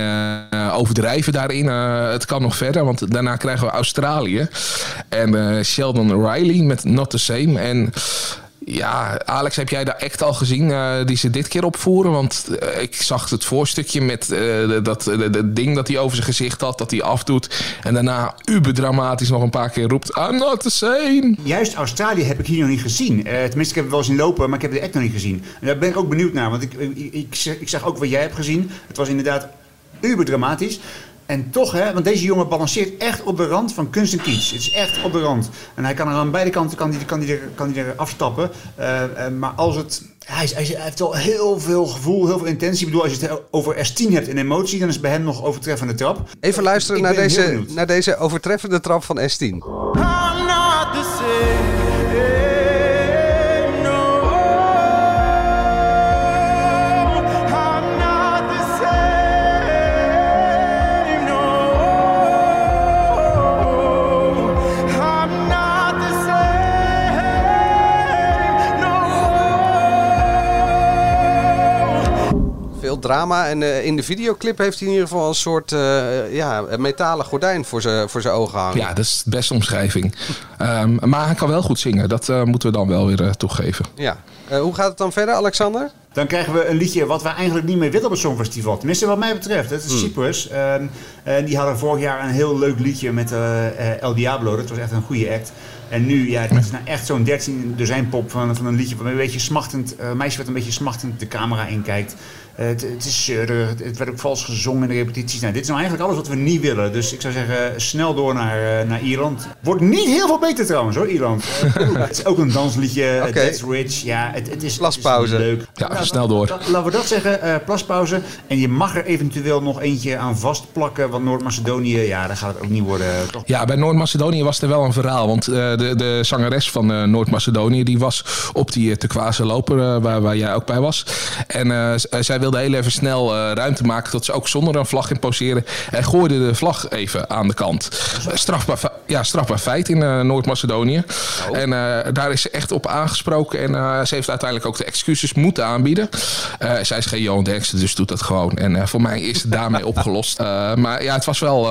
overdrijven daarin, het kan nog verder. Want daarna krijgen we Australië. En Sheldon Riley met Not The Same. En ja, Alex, heb jij de act al gezien eh, die ze dit keer opvoeren? Want eh, ik zag het voorstukje met eh, dat ding dat hij over zijn gezicht had, dat hij afdoet. En daarna uber dramatisch nog een paar keer roept, I'm not the same. Juist Australië heb ik hier nog niet gezien. Tenminste, ik heb het wel zien lopen, maar ik heb de act nog niet gezien. En daar ben ik ook benieuwd naar. Want ik, ik, ik, ik zag ook wat jij hebt gezien. Het was inderdaad uber dramatisch. En toch, hè, want deze jongen balanceert echt op de rand van kunst en kitsch. Het is echt op de rand. En hij kan er aan beide kanten kan die, kan die er, kan die er afstappen. Eh, eh, maar als het... Hij, heeft wel heel veel gevoel, heel veel intentie. Ik bedoel, als je het over S10 hebt in emotie, dan is het bij hem nog overtreffende trap. Even luisteren naar deze, naar deze overtreffende trap van S10. Drama. En eh, in de videoclip heeft hij in ieder geval een soort eh, ja, een metalen gordijn voor zijn voor zijn ogen hangen. Ja, dat is de beste omschrijving. Ehm, maar hij kan wel goed zingen. Dat eh, moeten we dan wel weer toegeven. Ja. Eh, hoe gaat het dan verder, Alexander? Dan krijgen we een liedje wat we eigenlijk niet meer willen op het Songfestival. Tenminste, wat mij betreft. Dat is. Cyprus. Ehm, en die hadden vorig jaar een heel leuk liedje met El Diablo. Dat was echt een goede act. En nu, ja, het is nou echt zo'n 13 dozijn pop van, van een liedje. Wat een beetje smachtend, eh, meisje wat een beetje smachtend de camera inkijkt. Eh, het, het is zeurig, het, werd ook vals gezongen in de repetities. Nou, dit is nou eigenlijk alles wat we niet willen. Dus ik zou zeggen, snel door naar, eh, naar Ierland. Wordt niet heel veel beter trouwens hoor, Ierland. [LAUGHS] Eh, het is ook een dansliedje, eh, Oké. That's Rich. Ja, het, het is, Plaspauze. Het is leuk. Ja, snel door. Dat- laten we dat zeggen, eh, plaspauze. En je mag er eventueel nog eentje aan vastplakken. Want Noord-Macedonië, ja, daar gaat het ook niet worden. eh, Toch? Ja, bij Noord-Macedonië was er wel een verhaal. Want eh, de, de zangeres van eh, Noord-Macedonië... die was op die uh, Turquoise loper eh, waar, waar jij ook bij was. En eh, zij wilde heel even snel eh, ruimte maken... tot ze ook zonder een vlag in poseren... en gooide de vlag even aan de kant. Eh, strafbaar, ja, strafbaar feit in eh, Noord-Macedonië. En eh, daar is ze echt op aangesproken. En ze heeft uiteindelijk ook de excuses moeten aanbieden. Zij is geen Johan Derksen, dus doet dat gewoon. En voor mij is het daarmee [LAUGHS] opgelost. Maar ja, het was wel,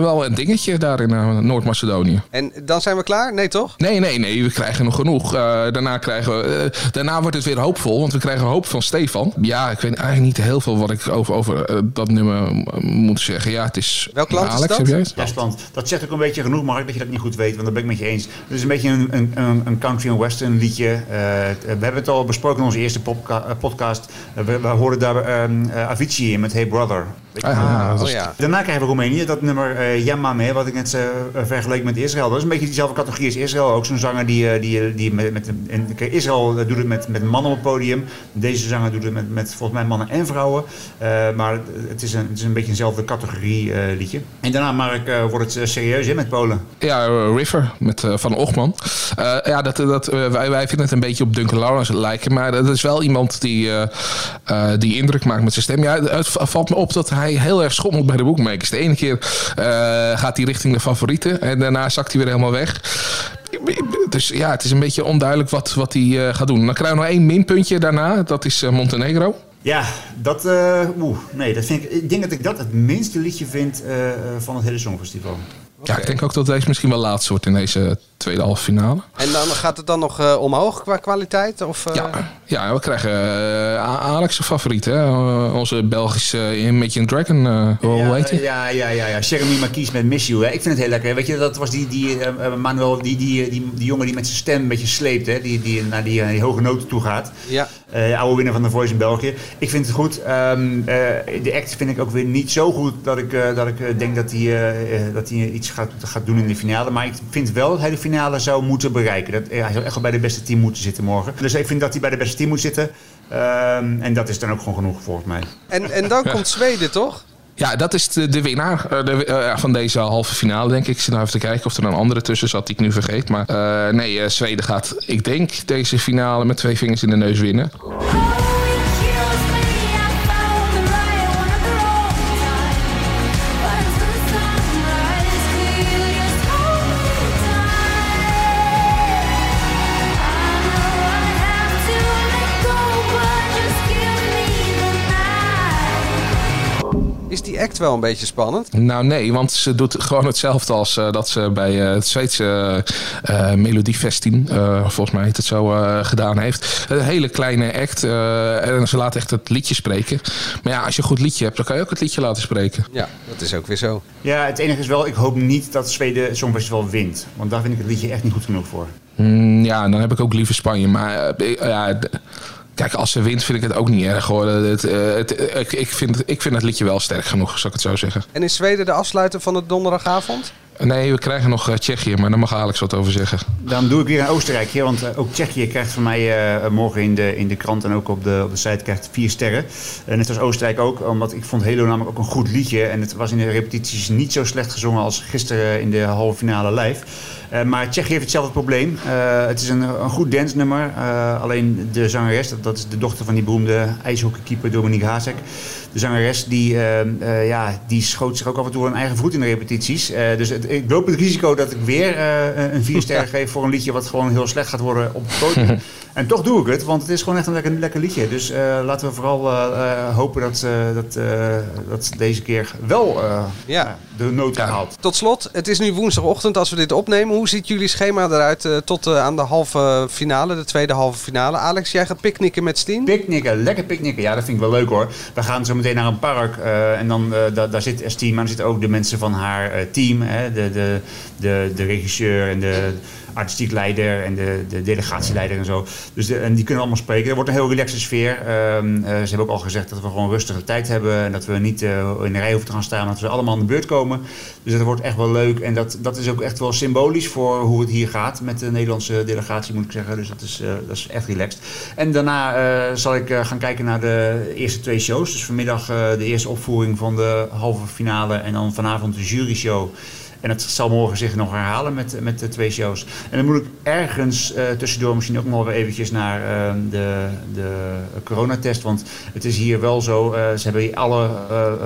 wel een dingetje daar in Noord-Macedonië. En dan zijn we klaar? Nee, toch? Nee, nee, nee, we krijgen nog genoeg. Daarna, krijgen we, daarna wordt het weer hoopvol, want we krijgen hoop van Stefan. Ja, ik weet eigenlijk niet heel veel wat ik over, over eh, dat nummer moet zeggen. Ja, het is... Welk land is Alex, dat? heb jij het? Dat zegt ook een beetje genoeg, Mark, dat je dat niet goed weet. Want dat ben ik met je eens. Het is een beetje een, een, een, een country en western liedje. Eh, we hebben het al besproken in onze eerste eh, podcast. We, we hoorden daar ehm, eh, Avicii in met Hey Brother. Weet je Ah, dat Oh ja. Daarna krijgen we Roemenië, dat nummer eh Yamame, wat ik net eh vergeleek met Israël. Dat is een beetje diezelfde categorie als Israël. Ook zo'n zanger die, eh, die, die met, met en, Israël doet het met, met mannen op het podium. Deze zanger doet het met, met volgens mij mannen en vrouwen. Eh, maar het is, een, het is een beetje eenzelfde categorie eh, liedje. En daarna, Mark, wordt het serieus hè, met Polen. Ja, River met Van Ochman. Eh, ja, dat, dat, wij, wij vinden het een beetje op Duncan Lawrence lijken. Maar dat is wel iemand die, eh, eh, die indruk maakt met zijn stem. Ja, het valt me op dat hij heel erg schommelt bij de bookmakers. De ene keer eh, gaat hij richting de favorieten. En daarna zakt hij weer helemaal weg. Dus ja, het is een beetje onduidelijk wat, wat hij eh, gaat doen. Dan krijgen we nog één minpuntje daarna. Dat is eh, Montenegro. Ja, dat, eh, oeh, nee, dat vind ik, ik denk dat ik dat het minste liedje vind van het hele Songfestival. Ja, ik denk ook dat deze misschien wel laatst wordt in deze tweede halve finale. En dan gaat het dan nog eh, omhoog qua kwaliteit? Of, eh, Ja, ja, we krijgen eh, A- Alex' favoriet, hè? Onze Belgische Imagine Dragon. eh, hoe ja, heet hij? Ja, ja, ja, ja. Jeremy Marquis met Miss You. Hè. Ik vind het heel lekker. Weet je, dat was die, die Manuel, die, die, die, die jongen die met zijn stem een beetje sleept. Hè. Die, die naar die, die hoge noten toe gaat. Ja. Eh, oude winnaar van de Voice in België. Ik vind het goed. Ehm, eh, de act vind ik ook weer niet zo goed dat ik, eh, dat ik denk dat hij, dat hij iets gaat, gaat doen in de finale. Maar ik vind wel dat hij de finale zou moeten bereiken. Dat, eh, hij zou echt wel bij de beste team moeten zitten morgen. Dus ik vind dat hij bij de beste team moet zitten. Ehm, en dat is dan ook gewoon genoeg volgens mij. En, en dan komt Zweden, toch? Ja, dat is de, de winnaar eh, de, eh, van deze halve finale, denk ik. Ik zit nou even te kijken of er een andere tussen zat die ik nu vergeet. Maar eh, nee, eh, Zweden gaat, ik denk, deze finale met twee vingers in de neus winnen. Wel een beetje spannend? Nou nee, want ze doet gewoon hetzelfde als eh, dat ze bij eh, het Zweedse eh Melodiefestin, eh, volgens mij heet het zo, eh, gedaan heeft. Een hele kleine act eh, en ze laat echt het liedje spreken. Maar ja, als je een goed liedje hebt, dan kan je ook het liedje laten spreken. Ja, dat is ook weer zo. Ja, het enige is wel, ik hoop niet dat Zweden het Songfestival wint. Want daar vind ik het liedje echt niet goed genoeg voor. Mm, ja, dan heb ik ook liever Spanje. Maar ja, Kijk, als ze wint vind ik het ook niet erg hoor. Het, eh, het, eh, ik, ik, vind, ik vind het liedje wel sterk genoeg, zal ik het zo zeggen. En is Zweden de afsluiter van de donderdagavond? Nee, we krijgen nog eh, Tsjechië, maar daar mag Alex wat over zeggen. Dan doe ik weer een Oostenrijkje, want eh, ook Tsjechië krijgt van mij eh, morgen in de, in de krant en ook op de, op de site krijgt vier sterren. Uh, net als Oostenrijk ook, omdat ik vond Halo namelijk ook een goed liedje. En het was in de repetities niet zo slecht gezongen als gisteren in de halve finale live. Maar Tsjechië heeft hetzelfde probleem. Het is een, een goed dansnummer. Alleen de zangeres, dat, dat, is de dochter van die beroemde ijshockeykeeper Dominique Hazek. De zangeres die, ja, die schoot zich ook af en toe een eigen voet in de repetities. dus het, ik loop het risico dat ik weer een vier sterren geef voor een liedje wat gewoon heel slecht gaat worden op het podium. [LAUGHS] En toch doe ik het, want het is gewoon echt een lekker, lekker liedje. Dus uh, laten we vooral uh, hopen dat, dat, dat deze keer wel ja. de nood haalt. Tot slot, het is nu woensdagochtend als we dit opnemen. Hoe ziet jullie schema eruit tot aan de halve finale, de tweede halve finale? Alex, jij gaat picknicken met Stien? Picknicken, lekker picknicken. Ja, dat vind ik wel leuk hoor. We gaan zo meteen naar een park en dan, da, daar zit Stien, maar er zitten ook de mensen van haar team. Hè, de, de, de, de regisseur en de artistiek leider en de, de delegatieleider en zo. Dus en die kunnen allemaal spreken. Er wordt een heel relaxe sfeer. Um, uh, ze hebben ook al gezegd dat we gewoon rustige tijd hebben. En dat we niet uh, in de rij hoeven te gaan staan. Dat we allemaal aan de beurt komen. Dus dat wordt echt wel leuk. En dat, dat is ook echt wel symbolisch voor hoe het hier gaat. Met de Nederlandse delegatie moet ik zeggen. Dus dat is, uh, dat is echt relaxed. En daarna zal ik gaan kijken naar de eerste twee shows. Dus vanmiddag de eerste opvoering van de halve finale. En dan vanavond de jury show. En het zal morgen zich nog herhalen met, met de twee shows. En dan moet ik ergens uh, tussendoor misschien ook nog wel eventjes naar uh, de, de coronatest. Want het is hier wel zo, ze hebben hier alle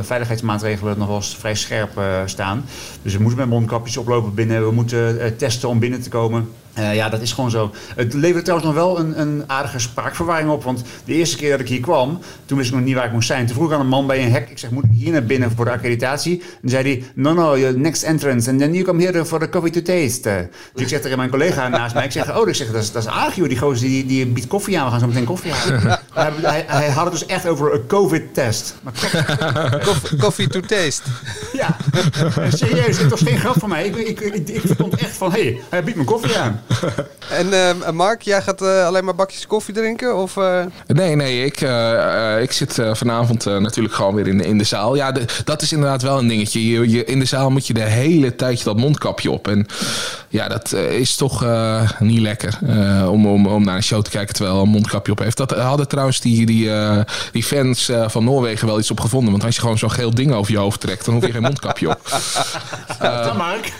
veiligheidsmaatregelen nog wel vrij scherp staan. Dus we moeten met mondkapjes oplopen binnen. We moeten testen om binnen te komen. Uh, ja, dat is gewoon zo. Het levert trouwens nog wel een, een, aardige spraakverwarring op. Want de eerste keer dat ik hier kwam, toen wist ik nog niet waar ik moest zijn. Toen vroeg ik aan een man bij een hek. Ik zeg, moet ik hier naar binnen voor de accreditatie? En zei hij, no, no, your next entrance. And then you come here for the coffee to taste. Dus ik zeg tegen mijn collega naast mij. Ik zeg, oh, ik zeg, dat is, dat is aardig joh. Die gozer die, die biedt koffie aan. We gaan zo meteen koffie halen. [LAUGHS] hij, hij, hij, had het dus echt over een covid-test. coffee to taste. Ja, serieus. Het was geen grap van mij. Ik, ik, ik, ik vond echt van, hé, hey, hij biedt me koffie aan. [LAUGHS] en uh, Mark, jij gaat uh, alleen maar bakjes koffie drinken? Of, uh... Nee, nee, ik, ik zit vanavond natuurlijk gewoon weer in, in de zaal. Ja, de, dat is inderdaad wel een dingetje. Je, je, in de zaal moet je de hele tijd dat mondkapje op. En ja, dat is toch niet lekker om, om, om naar een show te kijken terwijl een mondkapje op heeft. Dat hadden trouwens die, die, die fans van Noorwegen wel iets op gevonden. Want als je gewoon zo'n geel ding over je hoofd trekt, dan hoef je geen mondkapje op. [LAUGHS] dat Mark.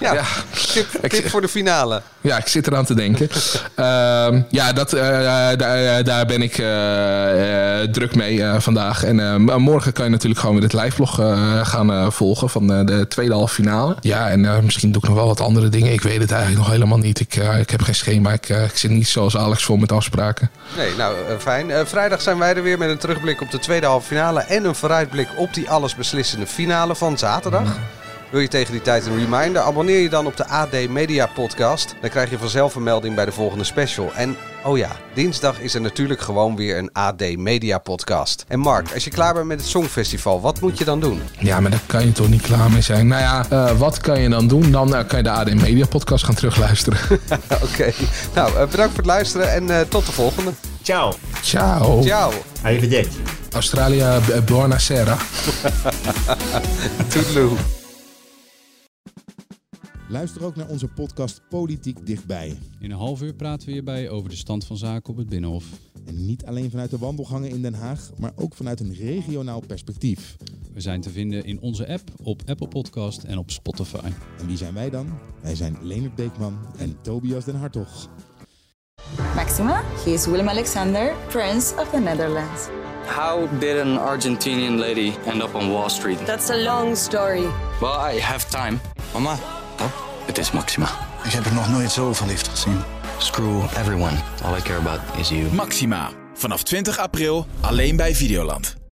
ja, ja. Tip, tip voor de finale. Ja, ik zit eraan te denken. uh, [LAUGHS] ja, dat, uh, daar, daar ben ik uh, druk mee vandaag. En morgen kan je natuurlijk gewoon weer het live-vlog gaan volgen van de tweede halve finale. Ja, en misschien doe ik nog wel wat andere dingen. Ik weet het eigenlijk nog helemaal niet. Ik, ik heb geen schema. Ik, ik zit niet zoals Alex vol met afspraken. Nee, nou fijn. vrijdag zijn wij er weer met een terugblik op de tweede halve finale. En een vooruitblik op die allesbeslissende finale van zaterdag. Mm. Wil je tegen die tijd een reminder? Abonneer je dan op de AD Media Podcast. Dan krijg je vanzelf een melding bij de volgende special. En oh ja, dinsdag is er natuurlijk gewoon weer een AD Media Podcast. En Mark, als je klaar bent met het Songfestival, wat moet je dan doen? Ja, maar daar kan je toch niet klaar mee zijn? Nou ja, uh, wat kan je dan doen? Dan uh, kan je de AD Media Podcast gaan terugluisteren. [LAUGHS] [LAUGHS] Oké, okay. nou uh, bedankt voor het luisteren en tot de volgende. Ciao. Ciao. Ciao. Arrivederci. Australia, buona sera. [LAUGHS] Toedeloe. Luister ook naar onze podcast Politiek Dichtbij. In een half uur praten we hierbij over de stand van zaken op het Binnenhof. En niet alleen vanuit de wandelgangen in Den Haag, maar ook vanuit een regionaal perspectief. We zijn te vinden in onze app, op Apple Podcast en op Spotify. En wie zijn wij dan? Wij zijn Leonard Beekman en Tobias den Hartog. Maxima, he is Willem Alexander, Prince of the Netherlands. How did an Argentinian lady end up on Wall Street? That's a long story. Well, I have time. Mama, Het is Maxima. Ik heb er nog nooit zo verliefd gezien. Screw everyone. All I care about is you. Maxima. Vanaf 20 april alleen bij Videoland.